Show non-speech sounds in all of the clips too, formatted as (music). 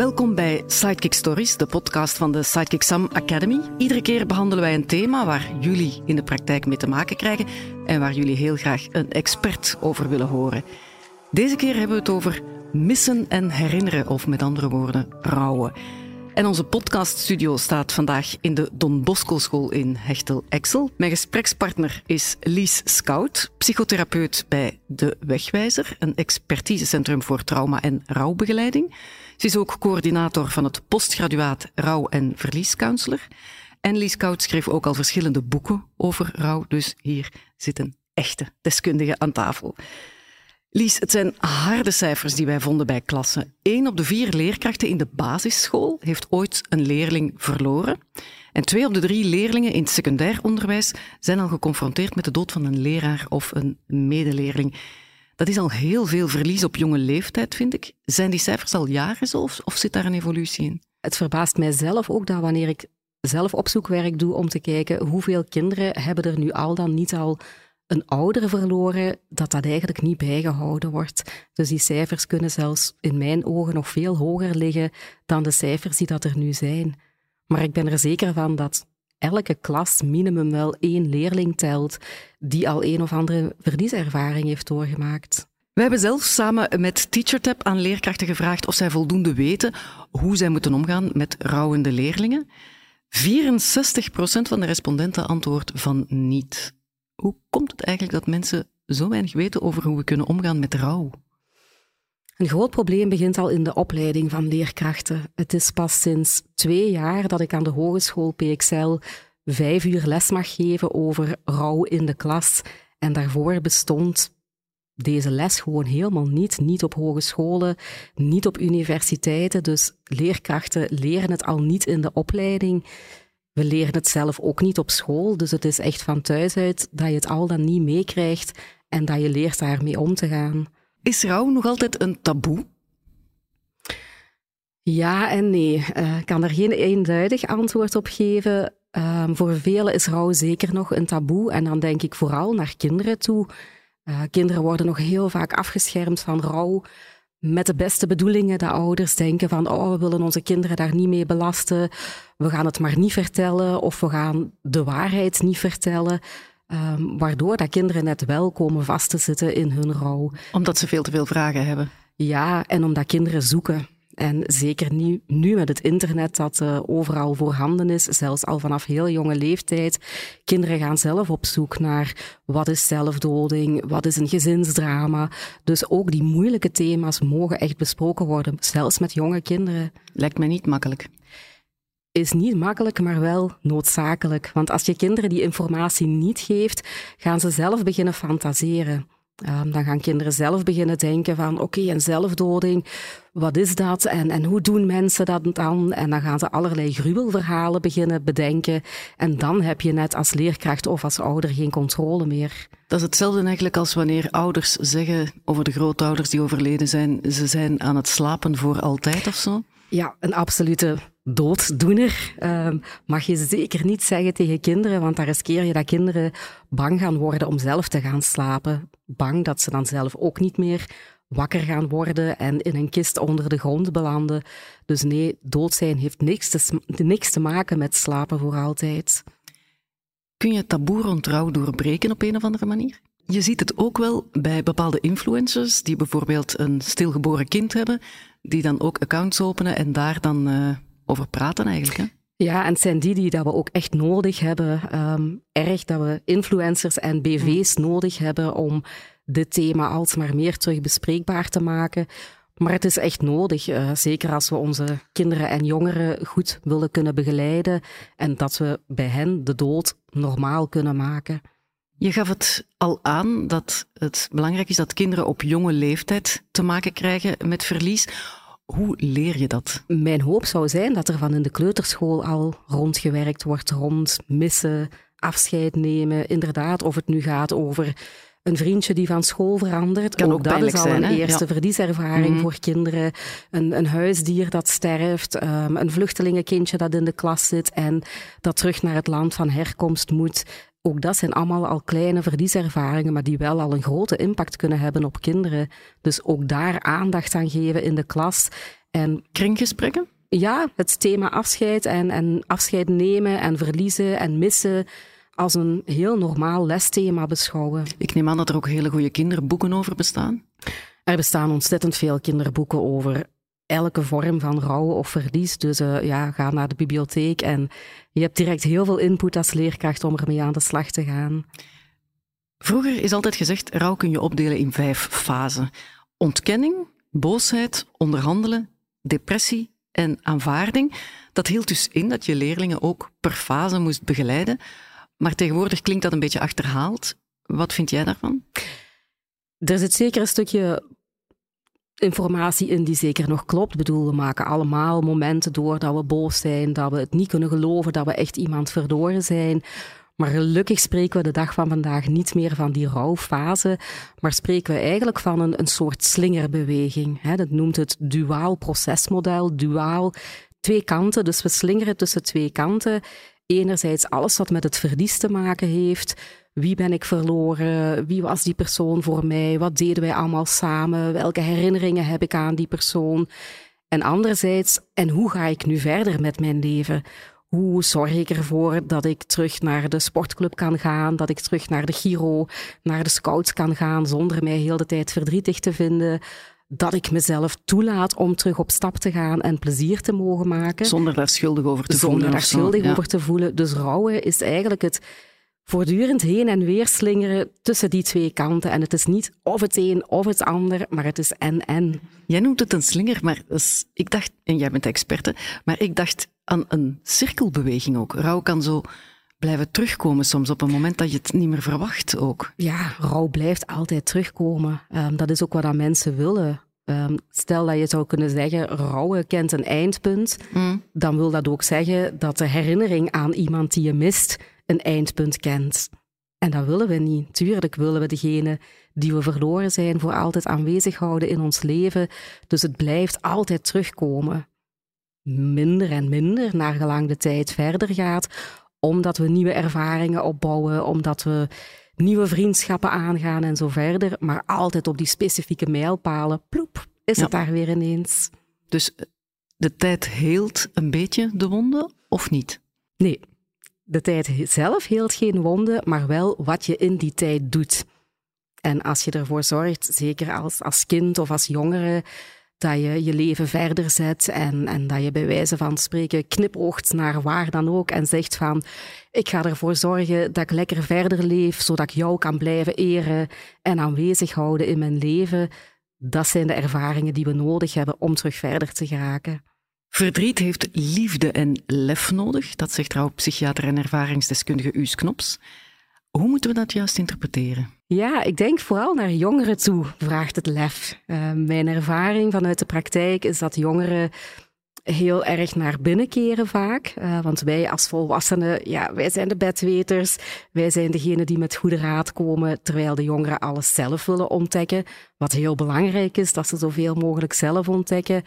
Welkom bij Sidekick Stories, de podcast van de Sidekick Sam Academy. Iedere keer behandelen wij een thema waar jullie in de praktijk mee te maken krijgen en waar jullie heel graag een expert over willen horen. Deze keer hebben we het over missen en herinneren, of met andere woorden, rouwen. En onze podcaststudio staat vandaag in de Don Bosco School in Hechtel-Exel. Mijn gesprekspartner is Lies Scout, psychotherapeut bij De Wegwijzer, een expertisecentrum voor trauma- en rouwbegeleiding. Ze is ook coördinator van het postgraduaat Rouw- en Verliescounselor. En Lies Scout schreef ook al verschillende boeken over rouw, dus hier zit een echte deskundige aan tafel. Lies, het zijn harde cijfers die wij vonden bij klassen. Eén op de vier leerkrachten in de basisschool heeft ooit een leerling verloren. En twee op de drie leerlingen in het secundair onderwijs zijn al geconfronteerd met de dood van een leraar of een medeleerling. Dat is al heel veel verlies op jonge leeftijd, vind ik. Zijn die cijfers al jaren zo of, zit daar een evolutie in? Het verbaast mijzelf ook dat wanneer ik zelf opzoekwerk doe om te kijken hoeveel kinderen hebben er nu al dan niet al een ouder verloren, dat dat eigenlijk niet bijgehouden wordt. Dus die cijfers kunnen zelfs in mijn ogen nog veel hoger liggen dan de cijfers die dat er nu zijn. Maar ik ben er zeker van dat elke klas minimum wel één leerling telt die al een of andere verlieservaring heeft doorgemaakt. We hebben zelf samen met TeacherTap aan leerkrachten gevraagd of zij voldoende weten hoe zij moeten omgaan met rouwende leerlingen. 64% van de respondenten antwoordt van niet. Hoe komt het eigenlijk dat mensen zo weinig weten over hoe we kunnen omgaan met rouw? Een groot probleem begint al in de opleiding van leerkrachten. Het is pas sinds twee jaar dat ik aan de Hogeschool PXL vijf uur les mag geven over rouw in de klas. En daarvoor bestond deze les gewoon helemaal niet. Niet op hogescholen, niet op universiteiten. Dus leerkrachten leren het al niet in de opleiding. We leren het zelf ook niet op school, dus het is echt van thuis uit dat je het al dan niet meekrijgt en dat je leert daarmee om te gaan. Is rouw nog altijd een taboe? Ja en nee. Eh, ik kan er geen eenduidig antwoord op geven. Ehm, voor velen is rouw zeker nog een taboe en dan denk ik vooral naar kinderen toe. Uh, kinderen worden nog heel vaak afgeschermd van rouw met de beste bedoelingen. De ouders denken van, oh, we willen onze kinderen daar niet mee belasten. We gaan het maar niet vertellen of we gaan de waarheid niet vertellen. Um, waardoor dat kinderen net wel komen vast te zitten in hun rouw. Omdat ze veel te veel vragen hebben. Ja, en omdat kinderen zoeken. En zeker nu, nu met het internet dat uh, overal voorhanden is, zelfs al vanaf heel jonge leeftijd. Kinderen gaan zelf op zoek naar wat is zelfdoding, wat is een gezinsdrama. Dus ook die moeilijke thema's mogen echt besproken worden, zelfs met jonge kinderen. Lijkt mij niet makkelijk is niet makkelijk, maar wel noodzakelijk. Want als je kinderen die informatie niet geeft, gaan ze zelf beginnen fantaseren. Um, dan gaan kinderen zelf beginnen denken van oké, okay, een zelfdoding, wat is dat en, en hoe doen mensen dat dan? En dan gaan ze allerlei gruwelverhalen beginnen bedenken. En dan heb je net als leerkracht of als ouder geen controle meer. Dat is hetzelfde eigenlijk als wanneer ouders zeggen over de grootouders die overleden zijn, ze zijn aan het slapen voor altijd of zo? Ja, een absolute dooddoener. Uh, mag je zeker niet zeggen tegen kinderen, want dan riskeer je dat kinderen bang gaan worden om zelf te gaan slapen. Bang dat ze dan zelf ook niet meer wakker gaan worden en in een kist onder de grond belanden. Dus nee, dood zijn heeft niks te, niks te maken met slapen voor altijd. Kun je taboe rond doorbreken op een of andere manier? Je ziet het ook wel bij bepaalde influencers die bijvoorbeeld een stilgeboren kind hebben, die dan ook accounts openen en daar dan uh, over praten eigenlijk. Hè? Ja, en het zijn die die dat we ook echt nodig hebben. Um, erg dat we influencers en BV's mm. nodig hebben om dit thema alsmaar meer terug bespreekbaar te maken. Maar het is echt nodig, uh, zeker als we onze kinderen en jongeren goed willen kunnen begeleiden en dat we bij hen de dood normaal kunnen maken. Je gaf het al aan dat het belangrijk is dat kinderen op jonge leeftijd te maken krijgen met verlies. Hoe leer je dat? Mijn hoop zou zijn dat er van in de kleuterschool al rondgewerkt wordt rond missen, afscheid nemen. Inderdaad, of het nu gaat over een vriendje die van school verandert. Kan ook, dat is al zijn, een eerste ja. verlieservaring mm. voor kinderen. Een, een, huisdier dat sterft, um, een vluchtelingenkindje dat in de klas zit en dat terug naar het land van herkomst moet. Ook dat zijn allemaal al kleine verlieservaringen, maar die wel al een grote impact kunnen hebben op kinderen. Dus ook daar aandacht aan geven in de klas En kringgesprekken? Ja, het thema afscheid en, en afscheid nemen en verliezen en missen als een heel normaal lesthema beschouwen. Ik neem aan dat er ook hele goede kinderboeken over bestaan. Er bestaan ontzettend veel kinderboeken over elke vorm van rouw of verlies. Dus uh, ja, ga naar de bibliotheek en je hebt direct heel veel input als leerkracht om ermee aan de slag te gaan. Vroeger is altijd gezegd, rouw kun je opdelen in vijf fasen. Ontkenning, boosheid, onderhandelen, depressie en aanvaarding. Dat hield dus in dat je leerlingen ook per fase moest begeleiden. Maar tegenwoordig klinkt dat een beetje achterhaald. Wat vind jij daarvan? Er zit zeker een stukje informatie in die zeker nog klopt. Ik bedoel, we maken allemaal momenten door dat we boos zijn, dat we het niet kunnen geloven, dat we echt iemand verloren zijn. Maar gelukkig spreken we de dag van vandaag niet meer van die rouwfase, maar spreken we eigenlijk van een, een soort slingerbeweging. Dat noemt het duaal procesmodel, duaal twee kanten. Dus we slingeren tussen twee kanten. Enerzijds alles wat met het verlies te maken heeft, wie ben ik verloren? Wie was die persoon voor mij? Wat deden wij allemaal samen? Welke herinneringen heb ik aan die persoon? En anderzijds, en hoe ga ik nu verder met mijn leven? Hoe zorg ik ervoor dat ik terug naar de sportclub kan gaan, dat ik terug naar de Giro, naar de scouts kan gaan, zonder mij heel de tijd verdrietig te vinden? Dat ik mezelf toelaat om terug op stap te gaan en plezier te mogen maken. Zonder daar schuldig over te voelen. Zonder daar schuldig over te voelen. Dus rouwen is eigenlijk het voortdurend heen en weer slingeren tussen die twee kanten. En het is niet of het een of het ander, maar het is en-en. Jij noemt het een slinger, maar ik dacht, en jij bent experte, maar ik dacht aan een cirkelbeweging ook. Rouw kan zo blijven terugkomen soms op een moment dat je het niet meer verwacht ook. Ja, rouw blijft altijd terugkomen. Um, dat is ook wat mensen willen. Um, stel dat je zou kunnen zeggen, rouwen kent een eindpunt, mm. dan wil dat ook zeggen dat de herinnering aan iemand die je mist een eindpunt kent. En dat willen we niet. Tuurlijk willen we degene die we verloren zijn voor altijd aanwezig houden in ons leven. Dus het blijft altijd terugkomen. Minder en minder naar gelang de tijd verder gaat, omdat we nieuwe ervaringen opbouwen, omdat we nieuwe vriendschappen aangaan en zo verder. Maar altijd op die specifieke mijlpalen, ploep, is het daar weer ineens. Dus de tijd heelt een beetje de wonden of niet? Nee, de tijd zelf heelt geen wonden, maar wel wat je in die tijd doet. En als je ervoor zorgt, zeker als, als kind of als jongere, dat je je leven verder zet en, en dat je bij wijze van spreken knipoogt naar waar dan ook en zegt van ik ga ervoor zorgen dat ik lekker verder leef, zodat ik jou kan blijven eren en aanwezig houden in mijn leven. Dat zijn de ervaringen die we nodig hebben om terug verder te geraken. Verdriet heeft liefde en lef nodig, dat zegt rouwpsychiater en ervaringsdeskundige Uus Knops. Hoe moeten we dat juist interpreteren? Ja, ik denk vooral naar jongeren toe vraagt het lef. Uh, mijn ervaring vanuit de praktijk is dat jongeren heel erg naar binnen keren vaak. Uh, want wij als volwassenen, ja, wij zijn de bedweters. Wij zijn degene die met goede raad komen, terwijl de jongeren alles zelf willen ontdekken. Wat heel belangrijk is, dat ze zoveel mogelijk zelf ontdekken.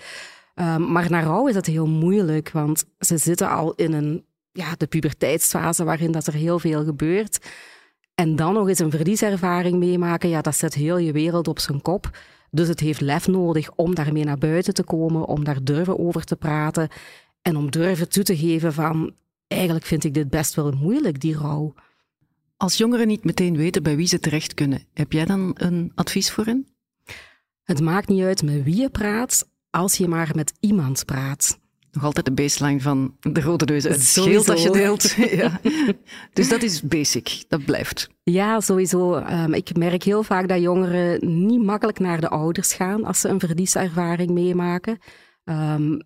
Um, maar naar rouw is dat heel moeilijk, want ze zitten al in een, ja, de puberteitsfase waarin dat er heel veel gebeurt. En dan nog eens een verlieservaring meemaken, ja, dat zet heel je wereld op zijn kop. Dus het heeft lef nodig om daarmee naar buiten te komen, om daar durven over te praten en om durven toe te geven van, eigenlijk vind ik dit best wel moeilijk, die rouw. Als jongeren niet meteen weten bij wie ze terecht kunnen, heb jij dan een advies voor hen? Het maakt niet uit met wie je praat, als je maar met iemand praat. Nog altijd de baseline van de rode neus het scheelt als je deelt. (laughs) ja. Dus dat is basic, dat blijft. Ja, sowieso. Um, ik merk heel vaak dat jongeren niet makkelijk naar de ouders gaan als ze een verlieservaring meemaken. Um,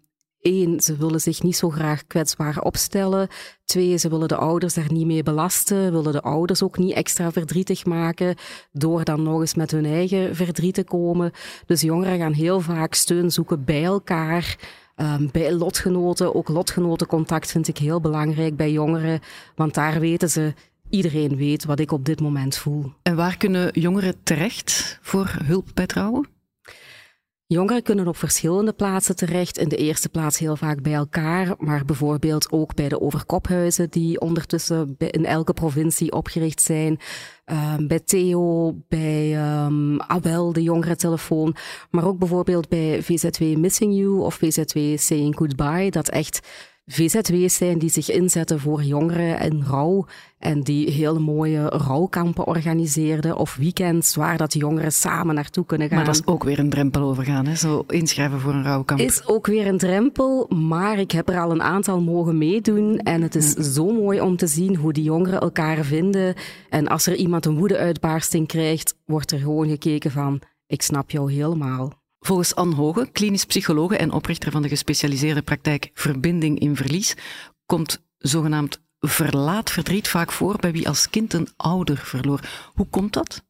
Eén, ze willen zich niet zo graag kwetsbaar opstellen. Twee, ze willen de ouders daar niet mee belasten, willen de ouders ook niet extra verdrietig maken, door dan nog eens met hun eigen verdriet te komen. Dus jongeren gaan heel vaak steun zoeken bij elkaar. Um, bij lotgenoten, ook lotgenotencontact vind ik heel belangrijk bij jongeren, want daar weten ze, iedereen weet wat ik op dit moment voel. En waar kunnen jongeren terecht voor hulp bij trouwen? Jongeren kunnen op verschillende plaatsen terecht. In de eerste plaats heel vaak bij elkaar, maar bijvoorbeeld ook bij de overkophuizen die ondertussen in elke provincie opgericht zijn. Um, bij Theo, bij um, Abel, de jongerentelefoon, maar ook bijvoorbeeld bij VZW Missing You of VZW Saying Goodbye, dat echt VZW's zijn die zich inzetten voor jongeren en rouw en die hele mooie rouwkampen organiseerden of weekends waar dat jongeren samen naartoe kunnen gaan. Maar dat is ook weer een drempel overgaan, hè? zo inschrijven voor een rouwkamp. Is ook weer een drempel, maar ik heb er al een aantal mogen meedoen en het is zo mooi om te zien hoe die jongeren elkaar vinden. En als er iemand een woedeuitbarsting krijgt, wordt er gewoon gekeken van, ik snap jou helemaal. Volgens Anne Hoge, klinisch psychologe en oprichter van de gespecialiseerde praktijk Verbinding in Verlies, komt zogenaamd verlaat verdriet vaak voor bij wie als kind een ouder verloor. Hoe komt dat?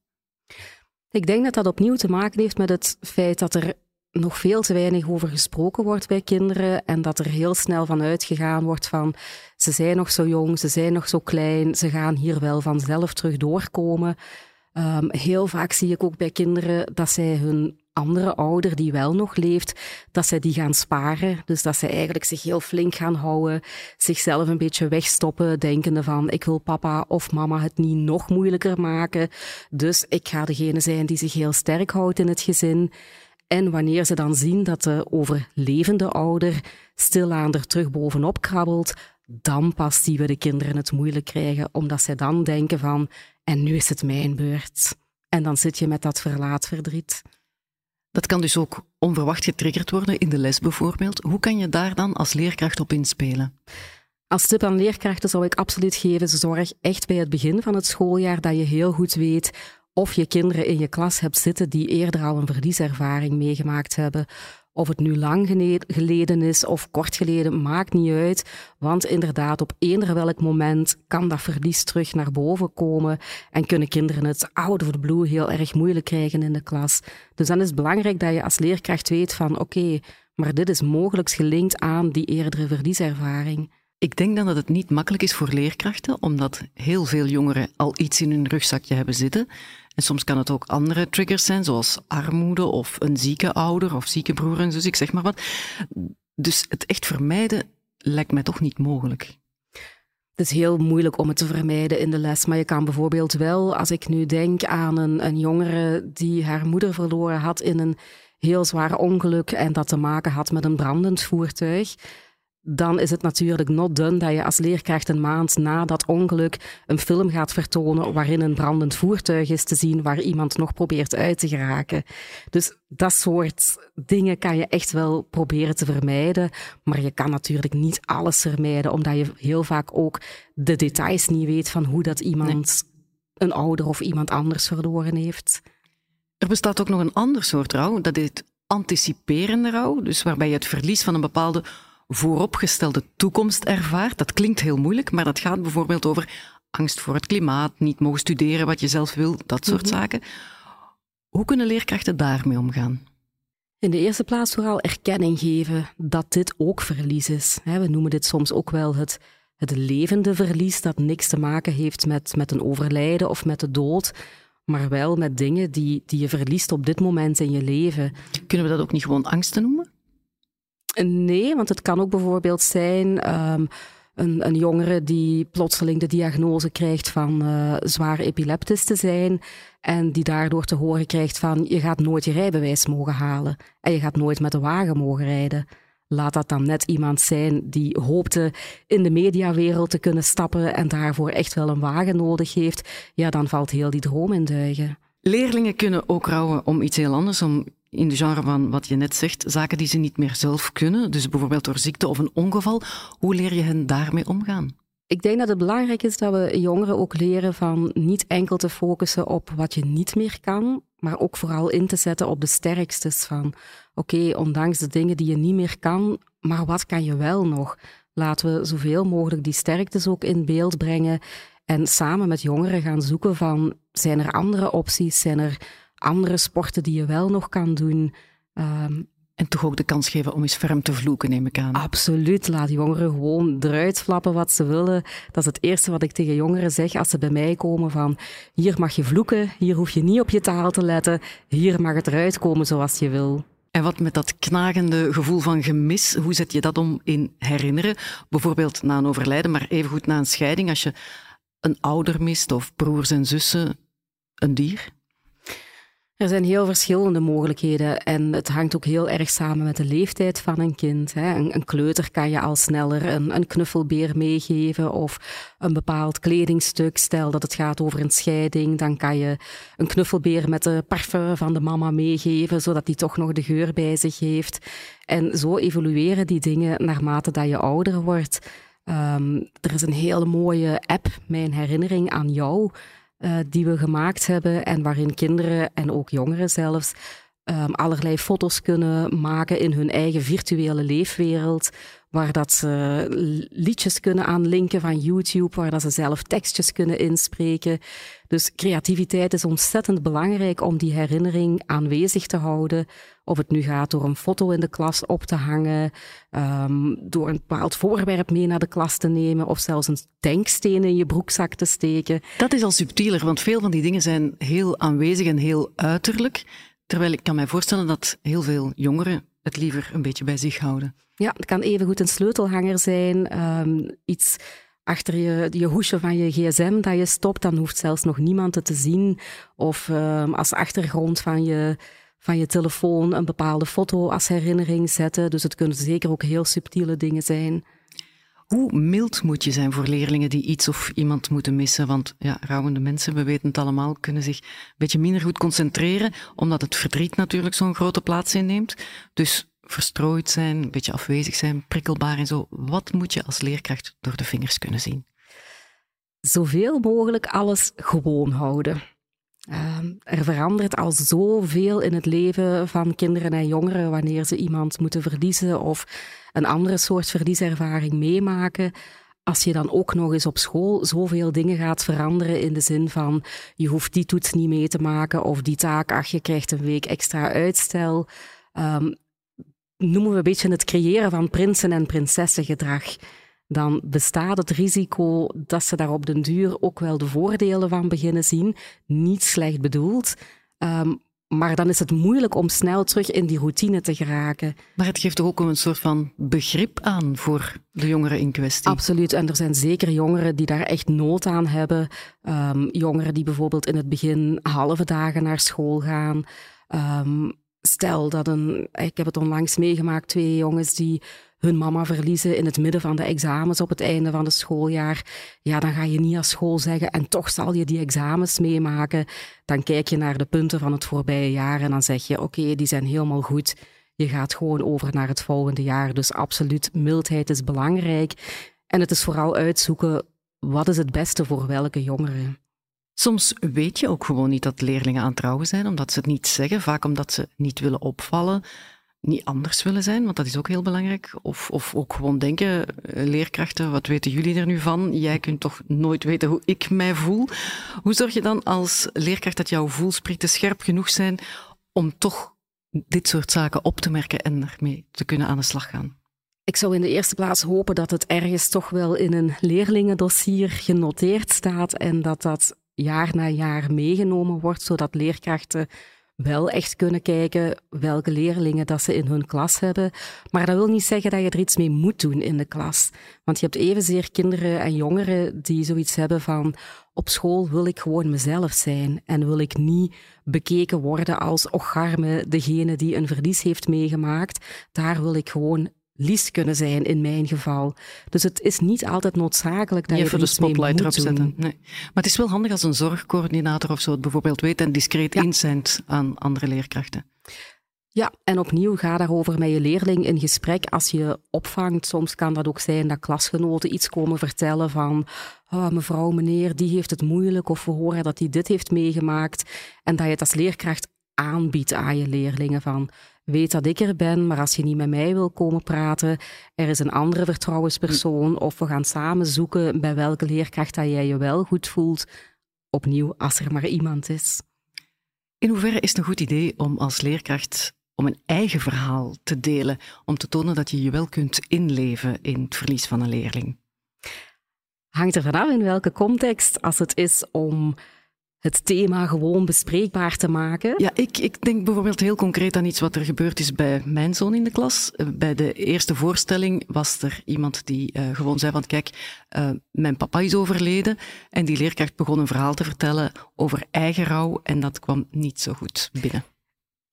Ik denk dat dat opnieuw te maken heeft met het feit dat er nog veel te weinig over gesproken wordt bij kinderen en dat er heel snel van uitgegaan wordt van ze zijn nog zo jong, ze zijn nog zo klein, ze gaan hier wel vanzelf terug doorkomen. Um, heel vaak zie ik ook bij kinderen dat zij hun andere ouder die wel nog leeft, dat zij die gaan sparen. Dus dat zij eigenlijk zich heel flink gaan houden, zichzelf een beetje wegstoppen, denkende van ik wil papa of mama het niet nog moeilijker maken. Dus ik ga degene zijn die zich heel sterk houdt in het gezin. En wanneer ze dan zien dat de overlevende ouder stilaan er terug bovenop krabbelt, dan pas zien we de kinderen het moeilijk krijgen, omdat zij dan denken van en nu is het mijn beurt. En dan zit je met dat verlaatverdriet. Dat kan dus ook onverwacht getriggerd worden in de les bijvoorbeeld. Hoe kan je daar dan als leerkracht op inspelen? Als tip aan leerkrachten zou ik absoluut geven, zorg echt bij het begin van het schooljaar dat je heel goed weet of je kinderen in je klas hebt zitten die eerder al een verlieservaring meegemaakt hebben. Of het nu lang geleden is of kort geleden, maakt niet uit. Want inderdaad, op eender welk moment kan dat verlies terug naar boven komen. En kunnen kinderen het out of the blue heel erg moeilijk krijgen in de klas. Dus dan is het belangrijk dat je als leerkracht weet van oké, maar dit is mogelijk gelinkt aan die eerdere verlieservaring. Ik denk dan dat het niet makkelijk is voor leerkrachten, omdat heel veel jongeren al iets in hun rugzakje hebben zitten. En soms kan het ook andere triggers zijn, zoals armoede of een zieke ouder of zieke broer en zus, ik zeg maar wat. Dus het echt vermijden lijkt mij toch niet mogelijk. Het is heel moeilijk om het te vermijden in de les, maar je kan bijvoorbeeld wel, als ik nu denk aan een, een jongere die haar moeder verloren had in een heel zwaar ongeluk en dat te maken had met een brandend voertuig, dan is het natuurlijk not done dat je als leerkracht een maand na dat ongeluk een film gaat vertonen waarin een brandend voertuig is te zien waar iemand nog probeert uit te geraken. Dus dat soort dingen kan je echt wel proberen te vermijden, maar je kan natuurlijk niet alles vermijden, omdat je heel vaak ook de details niet weet van hoe dat iemand een ouder of iemand anders verloren heeft. Er bestaat ook nog een ander soort rouw, dat is anticiperende rouw, dus waarbij je het verlies van een bepaalde vooropgestelde toekomst ervaart. Dat klinkt heel moeilijk, maar dat gaat bijvoorbeeld over angst voor het klimaat, niet mogen studeren wat je zelf wil, dat soort mhm. zaken. Hoe kunnen leerkrachten daarmee omgaan? In de eerste plaats vooral erkenning geven dat dit ook verlies is. We noemen dit soms ook wel het, het levende verlies, dat niks te maken heeft met, met een overlijden of met de dood, maar wel met dingen die, die je verliest op dit moment in je leven. Kunnen we dat ook niet gewoon angsten noemen? Nee, want het kan ook bijvoorbeeld zijn um, een, een, jongere die plotseling de diagnose krijgt van uh, zwaar epileptisch te zijn en die daardoor te horen krijgt van je gaat nooit je rijbewijs mogen halen en je gaat nooit met de wagen mogen rijden. Laat dat dan net iemand zijn die hoopte in de mediawereld te kunnen stappen en daarvoor echt wel een wagen nodig heeft, ja, dan valt heel die droom in duigen. Leerlingen kunnen ook rouwen om iets heel anders, om in de genre van wat je net zegt, zaken die ze niet meer zelf kunnen, dus bijvoorbeeld door ziekte of een ongeval. Hoe leer je hen daarmee omgaan? Ik denk dat het belangrijk is dat we jongeren ook leren van niet enkel te focussen op wat je niet meer kan, maar ook vooral in te zetten op de sterkstes van oké, ondanks de dingen die je niet meer kan, maar wat kan je wel nog? Laten we zoveel mogelijk die sterktes ook in beeld brengen en samen met jongeren gaan zoeken van zijn er andere opties, zijn er andere sporten die je wel nog kan doen. Ehm, en toch ook de kans geven om eens ferm te vloeken, neem ik aan. Absoluut. Laat jongeren gewoon eruit flappen wat ze willen. Dat is het eerste wat ik tegen jongeren zeg als ze bij mij komen van hier mag je vloeken, hier hoef je niet op je taal te letten, hier mag het eruit komen zoals je wil. En wat met dat knagende gevoel van gemis, hoe zet je dat om in herinneren? Bijvoorbeeld na een overlijden, maar evengoed na een scheiding, als je een ouder mist of broers en zussen, een dier? Er zijn heel verschillende mogelijkheden en het hangt ook heel erg samen met de leeftijd van een kind. Een, een kleuter kan je al sneller een, een, knuffelbeer meegeven of een bepaald kledingstuk. Stel dat het gaat over een scheiding, dan kan je een knuffelbeer met de parfum van de mama meegeven, zodat die toch nog de geur bij zich heeft. En zo evolueren die dingen naarmate dat je ouder wordt. Um, er is een hele mooie app, Mijn herinnering aan jou uh, die we gemaakt hebben en waarin kinderen en ook jongeren zelfs um, allerlei foto's kunnen maken in hun eigen virtuele leefwereld, waar dat ze liedjes kunnen aanlinken van YouTube, waar dat ze zelf tekstjes kunnen inspreken. Dus creativiteit is ontzettend belangrijk om die herinnering aanwezig te houden. Of het nu gaat door een foto in de klas op te hangen, um, door een bepaald voorwerp mee naar de klas te nemen, of zelfs een denksteen in je broekzak te steken. Dat is al subtieler, want veel van die dingen zijn heel aanwezig en heel uiterlijk. Terwijl ik kan mij voorstellen dat heel veel jongeren het liever een beetje bij zich houden. Ja, het kan evengoed een sleutelhanger zijn, um, iets achter je, je hoesje van je gsm dat je stopt, dan hoeft zelfs nog niemand het te zien. Of um, als achtergrond van je, van je telefoon een bepaalde foto als herinnering zetten. Dus het kunnen zeker ook heel subtiele dingen zijn. Hoe mild moet je zijn voor leerlingen die iets of iemand moeten missen? Want ja, rouwende mensen, we weten het allemaal, kunnen zich een beetje minder goed concentreren, omdat het verdriet natuurlijk zo'n grote plaats inneemt. Dus verstrooid zijn, een beetje afwezig zijn, prikkelbaar en zo. Wat moet je als leerkracht door de vingers kunnen zien? Zoveel mogelijk alles gewoon houden. Uh, er verandert al zoveel in het leven van kinderen en jongeren wanneer ze iemand moeten verliezen of een andere soort verlieservaring meemaken. Als je dan ook nog eens op school zoveel dingen gaat veranderen in de zin van je hoeft die toets niet mee te maken of die taak, ach je krijgt een week extra uitstel. Um, noemen we een beetje het creëren van prinsen- en prinsessengedrag. Dan bestaat het risico dat ze daar op den duur ook wel de voordelen van beginnen zien. Niet slecht bedoeld, um, maar dan is het moeilijk om snel terug in die routine te geraken. Maar het geeft ook een soort van begrip aan voor de jongeren in kwestie. Absoluut. En er zijn zeker jongeren die daar echt nood aan hebben. Um, jongeren die bijvoorbeeld in het begin halve dagen naar school gaan. Um, stel dat een, ik heb het onlangs meegemaakt, twee jongens die hun mama verliezen in het midden van de examens op het einde van het schooljaar. Ja, dan ga je niet als school zeggen en toch zal je die examens meemaken. Dan kijk je naar de punten van het voorbije jaar en dan zeg je oké, die zijn helemaal goed. Je gaat gewoon over naar het volgende jaar. Dus absoluut, mildheid is belangrijk. En het is vooral uitzoeken wat is het beste voor welke jongeren. Soms weet je ook gewoon niet dat leerlingen aan trouwen zijn, omdat ze het niet zeggen, vaak omdat ze niet willen opvallen, niet anders willen zijn, want dat is ook heel belangrijk. Of, of ook gewoon denken, eh, leerkrachten, wat weten jullie er nu van? Jij kunt toch nooit weten hoe ik mij voel? Hoe zorg je dan als leerkracht dat jouw voelsprieten scherp genoeg zijn om toch dit soort zaken op te merken en ermee te kunnen aan de slag gaan? Ik zou in de eerste plaats hopen dat het ergens toch wel in een leerlingendossier genoteerd staat en dat dat jaar na jaar meegenomen wordt, zodat leerkrachten wel echt kunnen kijken welke leerlingen dat ze in hun klas hebben. Maar dat wil niet zeggen dat je er iets mee moet doen in de klas. Want je hebt evenzeer kinderen en jongeren die zoiets hebben van op school wil ik gewoon mezelf zijn en wil ik niet bekeken worden als ocharme, degene die een verlies heeft meegemaakt. Daar wil ik gewoon lies kunnen zijn in mijn geval. Dus het is niet altijd noodzakelijk dat je, je er de spotlight erop zetten. Nee. Maar het is wel handig als een zorgcoördinator of zo het bijvoorbeeld weet en discreet ja. inzendt aan andere leerkrachten. Ja, en opnieuw ga daarover met je leerling in gesprek als je opvangt. Soms kan dat ook zijn dat klasgenoten iets komen vertellen van oh, mevrouw, meneer, die heeft het moeilijk of we horen dat hij dit heeft meegemaakt. En dat je het als leerkracht aanbiedt aan je leerlingen van weet dat ik er ben, maar als je niet met mij wil komen praten, er is een andere vertrouwenspersoon of we gaan samen zoeken bij welke leerkracht dat jij je wel goed voelt. Opnieuw, als er maar iemand is. In hoeverre is het een goed idee om als leerkracht om een eigen verhaal te delen, om te tonen dat je je wel kunt inleven in het verlies van een leerling? Hangt er vanaf in welke context. Als het is om het thema gewoon bespreekbaar te maken? Ja, ik, ik denk bijvoorbeeld heel concreet aan iets wat er gebeurd is bij mijn zoon in de klas. Eh, bij de eerste voorstelling was er iemand die uh, gewoon zei van kijk, uh, mijn papa is overleden. En die leerkracht begon een verhaal te vertellen over eigen rouw en dat kwam niet zo goed binnen.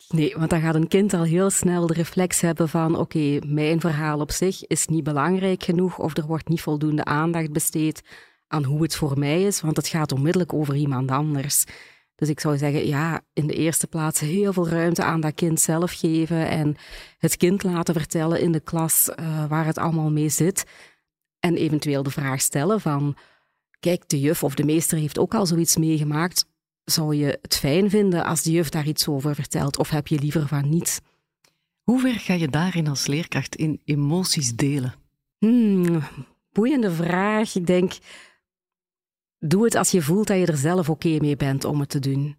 Nee, want dan gaat een kind al heel snel de reflex hebben van oké, mijn verhaal op zich is niet belangrijk genoeg of er wordt niet voldoende aandacht besteed aan hoe het voor mij is, want het gaat onmiddellijk over iemand anders. Dus ik zou zeggen, ja, in de eerste plaats heel veel ruimte aan dat kind zelf geven en het kind laten vertellen in de klas uh, waar het allemaal mee zit. En eventueel de vraag stellen van, kijk, de juf of de meester heeft ook al zoiets meegemaakt. Zou je het fijn vinden als de juf daar iets over vertelt of heb je liever van niet? Hoe ver ga je daarin als leerkracht in emoties delen? Hmm, boeiende vraag. Ik denk, Doe het als je voelt dat je er zelf oké mee bent om het te doen.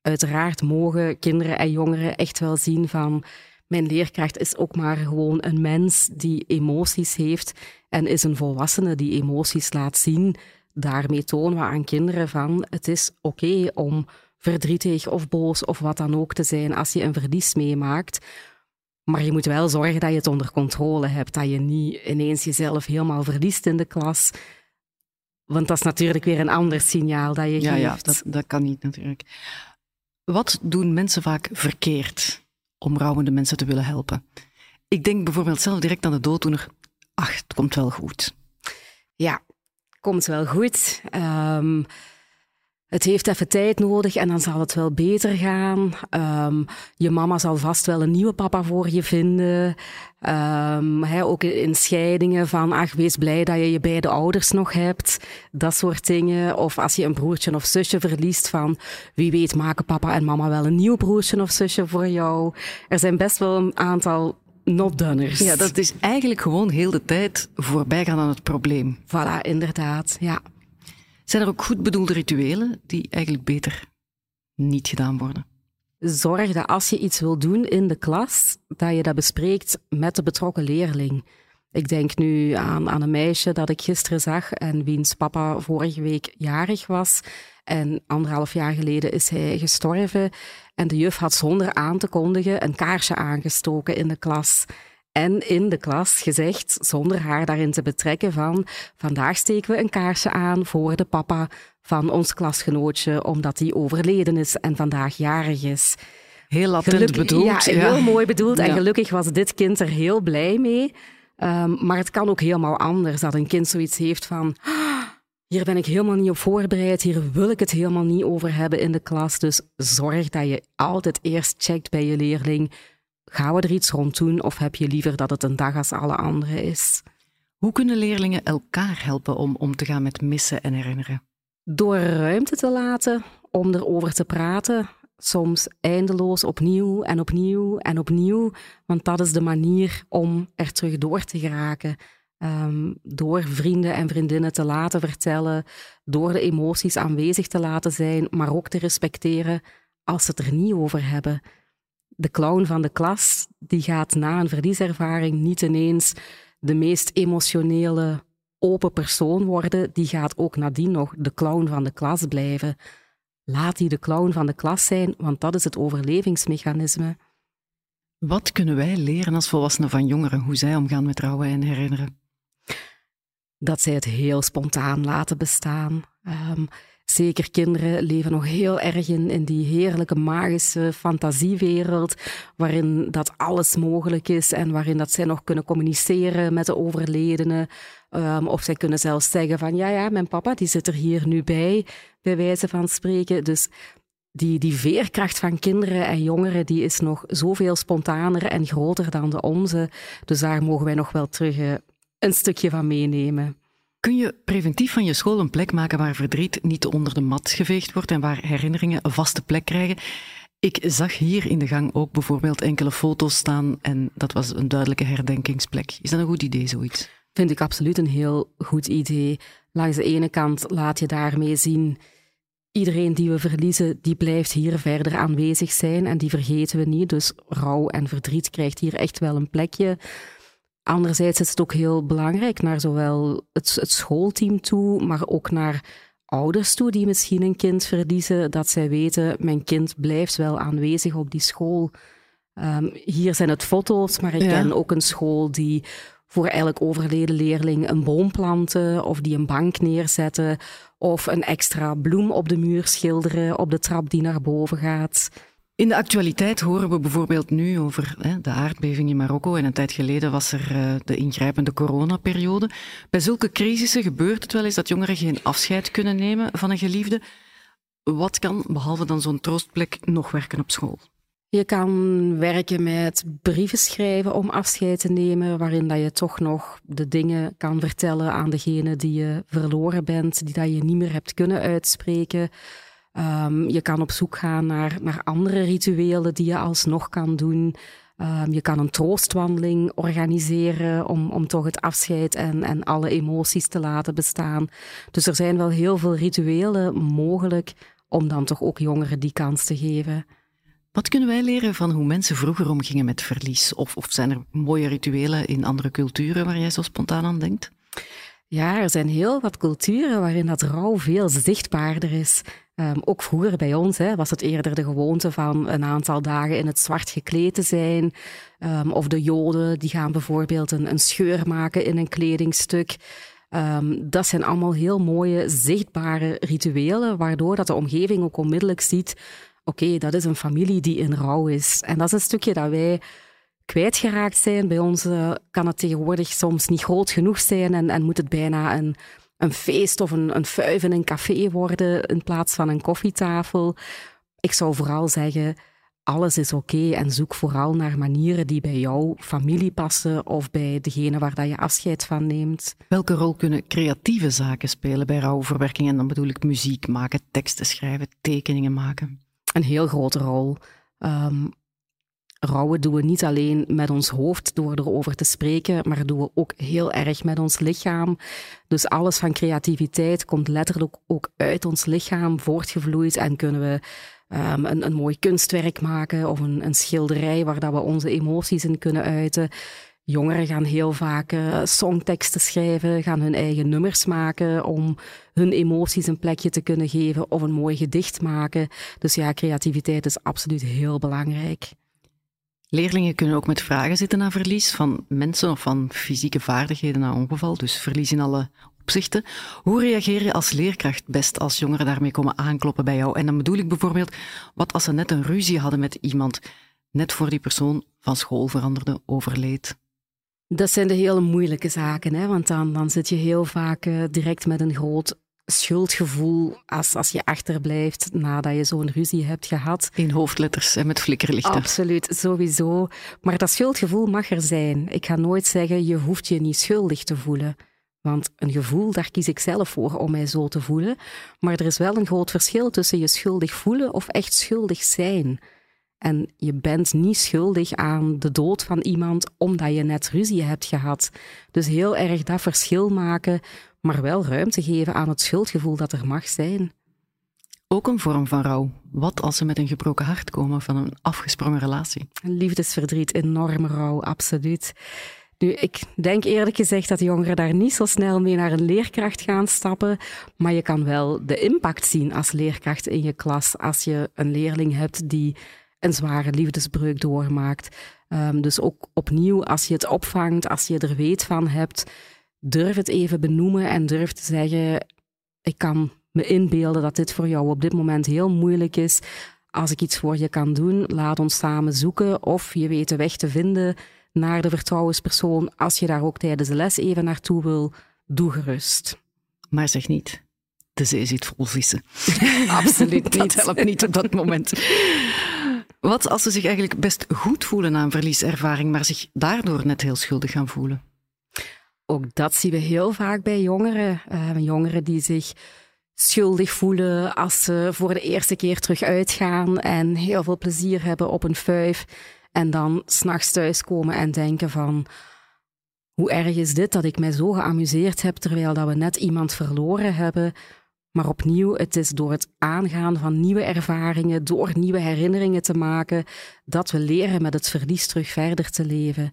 Uiteraard mogen kinderen en jongeren echt wel zien van mijn leerkracht is ook maar gewoon een mens die emoties heeft en is een volwassene die emoties laat zien. Daarmee tonen we aan kinderen van het is oké om verdrietig of boos of wat dan ook te zijn als je een verlies meemaakt. Maar je moet wel zorgen dat je het onder controle hebt, dat je niet ineens jezelf helemaal verliest in de klas want dat is natuurlijk weer een ander signaal dat je ja, geeft. Ja, dat, dat kan niet natuurlijk. Wat doen mensen vaak verkeerd om rouwende mensen te willen helpen? Ik denk bijvoorbeeld zelf direct aan de dooddoener. Ach, het komt wel goed. Ja, komt wel goed. Um, het heeft even tijd nodig en dan zal het wel beter gaan. Um, je mama zal vast wel een nieuwe papa voor je vinden. Um, ook in scheidingen van, ach, wees blij dat je je beide ouders nog hebt. Dat soort dingen. Of als je een broertje of zusje verliest van, wie weet maken papa en mama wel een nieuw broertje of zusje voor jou. Er zijn best wel een aantal not-donners. Ja, dat is eigenlijk gewoon heel de tijd voorbij gaan aan het probleem. Voilà, inderdaad, ja. Zijn er ook goed bedoelde rituelen die eigenlijk beter niet gedaan worden? Zorg dat als je iets wil doen in de klas, dat je dat bespreekt met de betrokken leerling. Ik denk nu aan, aan een meisje dat ik gisteren zag en wiens papa vorige week jarig was. En anderhalf jaar geleden is hij gestorven. En de juf had zonder aan te kondigen een kaarsje aangestoken in de klas en in de klas gezegd, zonder haar daarin te betrekken, van vandaag steken we een kaarsje aan voor de papa van ons klasgenootje, omdat die overleden is en vandaag jarig is. Heel latent bedoeld. Ja, heel mooi bedoeld. En gelukkig was dit kind er heel blij mee. Um, maar het kan ook helemaal anders, dat een kind zoiets heeft van... Ah, hier ben ik helemaal niet op voorbereid, hier wil ik het helemaal niet over hebben in de klas. Dus zorg dat je altijd eerst checkt bij je leerling gaan we er iets rond doen of heb je liever dat het een dag als alle andere is? Hoe kunnen leerlingen elkaar helpen om om te gaan met missen en herinneren? Door ruimte te laten om erover te praten, soms eindeloos opnieuw en opnieuw en opnieuw, want dat is de manier om er terug door te geraken. Um, door vrienden en vriendinnen te laten vertellen, door de emoties aanwezig te laten zijn, maar ook te respecteren als ze het er niet over hebben de clown van de klas, die gaat na een verlieservaring niet ineens de meest emotionele, open persoon worden. Die gaat ook nadien nog de clown van de klas blijven. Laat die de clown van de klas zijn, want dat is het overlevingsmechanisme. Wat kunnen wij leren als volwassenen van jongeren, hoe zij omgaan met rouwen en herinneren? Dat zij het heel spontaan laten bestaan. Um, Zeker kinderen leven nog heel erg in, in die heerlijke magische fantasiewereld, waarin dat alles mogelijk is en waarin dat zij nog kunnen communiceren met de overledene. Um, of zij kunnen zelfs zeggen van ja, ja, mijn papa die zit er hier nu bij, bij wijze van spreken. Dus die, die veerkracht van kinderen en jongeren die is nog zoveel spontaner en groter dan de onze. Dus daar mogen wij nog wel terug uh, een stukje van meenemen. Kun je preventief van je school een plek maken waar verdriet niet onder de mat geveegd wordt en waar herinneringen een vaste plek krijgen? Ik zag hier in de gang ook bijvoorbeeld enkele foto's staan en dat was een duidelijke herdenkingsplek. Is dat een goed idee, zoiets? Vind ik absoluut een heel goed idee. Langs de ene kant laat je daarmee zien, iedereen die we verliezen, die blijft hier verder aanwezig zijn en die vergeten we niet. Dus rouw en verdriet krijgt hier echt wel een plekje. Anderzijds is het ook heel belangrijk naar zowel het, het schoolteam toe, maar ook naar ouders toe die misschien een kind verliezen, dat zij weten, mijn kind blijft wel aanwezig op die school. Um, hier zijn het foto's, maar ik ken ook een school die voor elk overleden leerling een boom planten of die een bank neerzetten of een extra bloem op de muur schilderen op de trap die naar boven gaat. In de actualiteit horen we bijvoorbeeld nu over hè, de aardbeving in Marokko en een tijd geleden was er uh, de ingrijpende coronaperiode. Bij zulke crisissen gebeurt het wel eens dat jongeren geen afscheid kunnen nemen van een geliefde. Wat kan, behalve dan zo'n troostplek, nog werken op school? Je kan werken met brieven schrijven om afscheid te nemen, waarin dat je toch nog de dingen kan vertellen aan degene die je verloren bent, die dat je niet meer hebt kunnen uitspreken. Um, je kan op zoek gaan naar, naar andere rituelen die je alsnog kan doen. Um, je kan een troostwandeling organiseren om, om toch het afscheid en, en alle emoties te laten bestaan. Dus er zijn wel heel veel rituelen mogelijk om dan toch ook jongeren die kans te geven. Wat kunnen wij leren van hoe mensen vroeger omgingen met verlies? Of, of zijn er mooie rituelen in andere culturen waar jij zo spontaan aan denkt? Ja, er zijn heel wat culturen waarin dat rouw veel zichtbaarder is. Um, ook vroeger bij ons hè, was het eerder de gewoonte van een aantal dagen in het zwart gekleed te zijn. Um, of de Joden die gaan bijvoorbeeld een, een scheur maken in een kledingstuk. Um, dat zijn allemaal heel mooie, zichtbare rituelen, waardoor dat de omgeving ook onmiddellijk ziet oké, dat is een familie die in rouw is. En dat is een stukje dat wij kwijtgeraakt zijn. Bij ons uh, kan het tegenwoordig soms niet groot genoeg zijn en, en moet het bijna een, een feest of een, een fuif in een café worden in plaats van een koffietafel. Ik zou vooral zeggen, alles is oké en zoek vooral naar manieren die bij jouw familie passen of bij degene waar dat je afscheid van neemt. Welke rol kunnen creatieve zaken spelen bij rouwverwerking? En dan bedoel ik muziek maken, teksten schrijven, tekeningen maken een heel grote rol. Um, rouwen doen we niet alleen met ons hoofd door erover te spreken, maar doen we ook heel erg met ons lichaam. Dus alles van creativiteit komt letterlijk ook uit ons lichaam voortgevloeid en kunnen we um, een, een mooi kunstwerk maken of een, een schilderij waar dat we onze emoties in kunnen uiten. Jongeren gaan heel vaak uh, songteksten schrijven, gaan hun eigen nummers maken om hun emoties een plekje te kunnen geven of een mooi gedicht maken. Dus ja, creativiteit is absoluut heel belangrijk. Leerlingen kunnen ook met vragen zitten naar verlies van mensen of van fysieke vaardigheden na ongeval, dus verlies in alle opzichten. Hoe reageer je als leerkracht best als jongeren daarmee komen aankloppen bij jou? En dan bedoel ik bijvoorbeeld, wat als ze net een ruzie hadden met iemand, net voor die persoon van school veranderde, overleed? Dat zijn de hele moeilijke zaken, hè? want dan, dan zit je heel vaak uh, direct met een groot schuldgevoel als, als je achterblijft nadat je zo'n ruzie hebt gehad. In hoofdletters en met flikkerlichten. Absoluut, sowieso. Maar dat schuldgevoel mag er zijn. Ik ga nooit zeggen, je hoeft je niet schuldig te voelen. Want een gevoel, daar kies ik zelf voor om mij zo te voelen. Maar er is wel een groot verschil tussen je schuldig voelen of echt schuldig zijn. En je bent niet schuldig aan de dood van iemand omdat je net ruzie hebt gehad. Dus heel erg dat verschil maken, maar wel ruimte geven aan het schuldgevoel dat er mag zijn. Ook een vorm van rouw. Wat als ze met een gebroken hart komen van een afgesprongen relatie? Liefdesverdriet, enorme rouw, absoluut. Nu, ik denk eerlijk gezegd dat jongeren daar niet zo snel mee naar een leerkracht gaan stappen, maar je kan wel de impact zien als leerkracht in je klas als je een leerling hebt die een zware liefdesbreuk doormaakt. Um, dus ook opnieuw, als je het opvangt, als je er weet van hebt, durf het even benoemen en durf te zeggen: Ik kan me inbeelden dat dit voor jou op dit moment heel moeilijk is. Als ik iets voor je kan doen, laat ons samen zoeken of je weet de weg te vinden naar de vertrouwenspersoon. Als je daar ook tijdens de les even naartoe wil, doe gerust. Maar zeg niet, de zee zit vol vissen. (laughs) Absoluut niet. Dat helpt niet op dat moment. Wat als ze zich eigenlijk best goed voelen een verlieservaring, maar zich daardoor net heel schuldig gaan voelen? Ook dat zien we heel vaak bij jongeren. Uh, jongeren die zich schuldig voelen als ze voor de eerste keer terug uitgaan en heel veel plezier hebben op een fuif. En dan s'nachts thuiskomen en denken van... Hoe erg is dit dat ik mij zo geamuseerd heb terwijl dat we net iemand verloren hebben? Maar opnieuw, het is door het aangaan van nieuwe ervaringen, door nieuwe herinneringen te maken, dat we leren met het verlies terug verder te leven.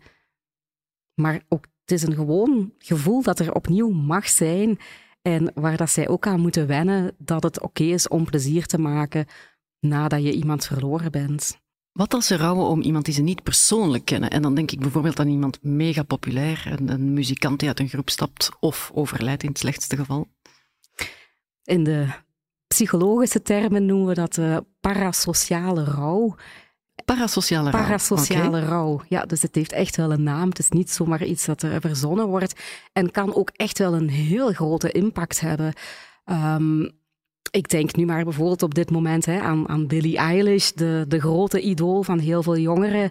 Maar ook het is een gewoon gevoel dat er opnieuw mag zijn. En waar dat zij ook aan moeten wennen dat het oké is om plezier te maken nadat je iemand verloren bent. Wat als ze rouwen om iemand die ze niet persoonlijk kennen? En dan denk ik bijvoorbeeld aan iemand mega populair, een, een muzikant die uit een groep stapt of overlijdt in het slechtste geval. In de psychologische termen noemen we dat de parasociale rouw. Parasociale rouw. Parasociale rouw. Ja, dus het heeft echt wel een naam. Het is niet zomaar iets dat er verzonnen wordt. En kan ook echt wel een heel grote impact hebben. Um, ik denk nu maar bijvoorbeeld op dit moment hè, aan, aan Billie Eilish, de, de grote idool van heel veel jongeren.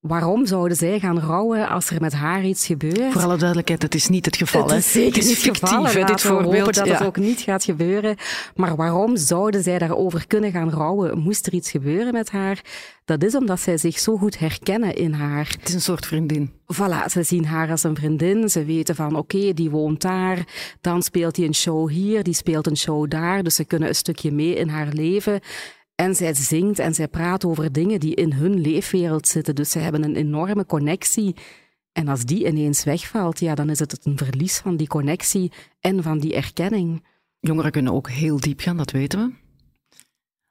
Waarom zouden zij gaan rouwen als er met haar iets gebeurt? Voor alle duidelijkheid, het is niet het geval. Het is zeker niet het geval. Dit voorbeeld. dat het ook niet gaat gebeuren. Maar waarom zouden zij daarover kunnen gaan rouwen? Moest er iets gebeuren met haar? Dat is omdat zij zich zo goed herkennen in haar. Het is een soort vriendin. Voilà, ze zien haar als een vriendin. Ze weten van, oké, die woont daar. Dan speelt hij een show hier, die speelt een show daar. Dus ze kunnen een stukje mee in haar leven. En zij zingt en zij praat over dingen die in hun leefwereld zitten. Dus ze hebben een enorme connectie. En als die ineens wegvalt, ja, dan is het een verlies van die connectie en van die erkenning. Jongeren kunnen ook heel diep gaan, dat weten we.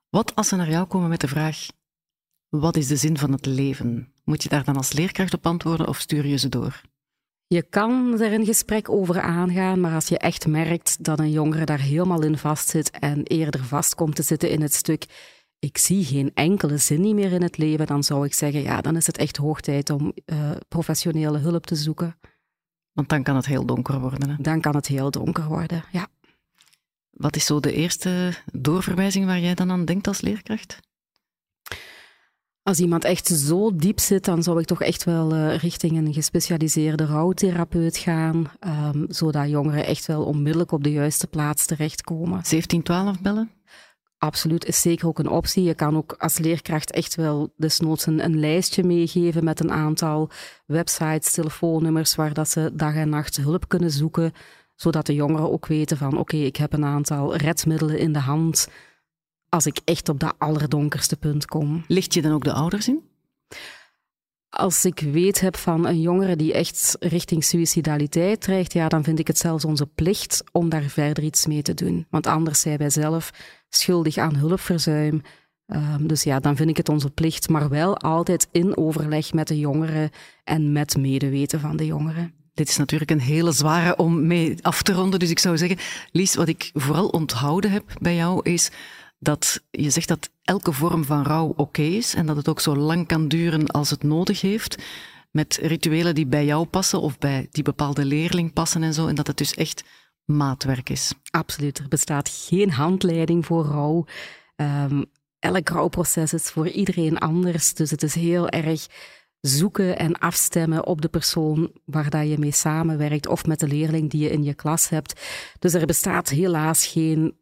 Wat als ze naar jou komen met de vraag: wat is de zin van het leven? Moet je daar dan als leerkracht op antwoorden of stuur je ze door? Je kan er een gesprek over aangaan, maar als je echt merkt dat een jongere daar helemaal in vastzit en eerder vast komt te zitten in het stuk ik zie geen enkele zin meer in het leven, dan zou ik zeggen, ja, dan is het echt hoog tijd om uh, professionele hulp te zoeken. Want dan kan het heel donker worden. Hè? Dan kan het heel donker worden, ja. Wat is zo de eerste doorverwijzing waar jij dan aan denkt als leerkracht? Als iemand echt zo diep zit, dan zou ik toch echt wel uh, richting een gespecialiseerde rouwtherapeut gaan, um, zodat jongeren echt wel onmiddellijk op de juiste plaats terechtkomen. 1712 bellen? Absoluut, is zeker ook een optie. Je kan ook als leerkracht echt wel desnoods een, een lijstje meegeven met een aantal websites, telefoonnummers waar dat ze dag en nacht hulp kunnen zoeken, zodat de jongeren ook weten van oké, ik heb een aantal redmiddelen in de hand als ik echt op dat allerdonkerste punt kom. Licht je dan ook de ouders in? Als ik weet heb van een jongere die echt richting suicidaliteit dreigt, ja, dan vind ik het zelfs onze plicht om daar verder iets mee te doen. Want anders zijn wij zelf schuldig aan hulpverzuim. Um, dus ja, dan vind ik het onze plicht, maar wel altijd in overleg met de jongeren en met medeweten van de jongeren. Dit is natuurlijk een hele zware om mee af te ronden. Dus ik zou zeggen, Lies, wat ik vooral onthouden heb bij jou is dat je zegt dat elke vorm van rouw oké is en dat het ook zo lang kan duren als het nodig heeft. Met rituelen die bij jou passen of bij die bepaalde leerling passen en zo. En dat het dus echt maatwerk is. Absoluut. Er bestaat geen handleiding voor rouw. Um, elk rouwproces is voor iedereen anders. Dus het is heel erg zoeken en afstemmen op de persoon waar dat je mee samenwerkt of met de leerling die je in je klas hebt. Dus er bestaat helaas geen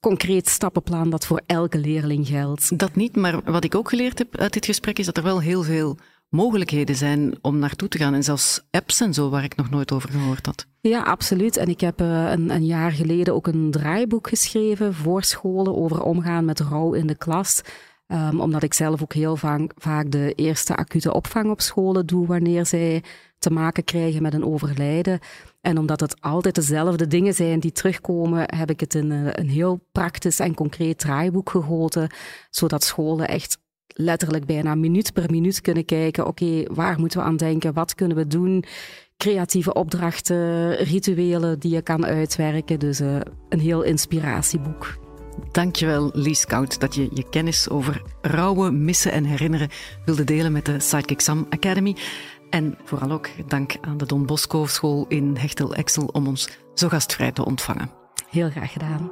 concreet stappenplan dat voor elke leerling geldt. Dat niet, maar wat ik ook geleerd heb uit dit gesprek is dat er wel heel veel mogelijkheden zijn om naartoe te gaan. En zelfs apps en zo, waar ik nog nooit over gehoord had. Ja, absoluut. En ik heb uh, een, een, jaar geleden ook een draaiboek geschreven voor scholen over omgaan met rouw in de klas. Um, omdat ik zelf ook heel vaak, vaak de eerste acute opvang op scholen doe wanneer zij te maken krijgen met een overlijden. En omdat het altijd dezelfde dingen zijn die terugkomen, heb ik het in een, een heel praktisch en concreet draaiboek gegoten, zodat scholen echt letterlijk bijna minuut per minuut kunnen kijken, oké, waar moeten we aan denken, wat kunnen we doen, creatieve opdrachten, rituelen die je kan uitwerken. Dus uh, een heel inspiratieboek. Dankjewel, Lies Koud, dat je je kennis over rouwen, missen en herinneren wilde delen met de Sidekick Sam Academy. En vooral ook dank aan de Don Bosco School in Hechtel-Exel om ons zo gastvrij te ontvangen. Heel graag gedaan.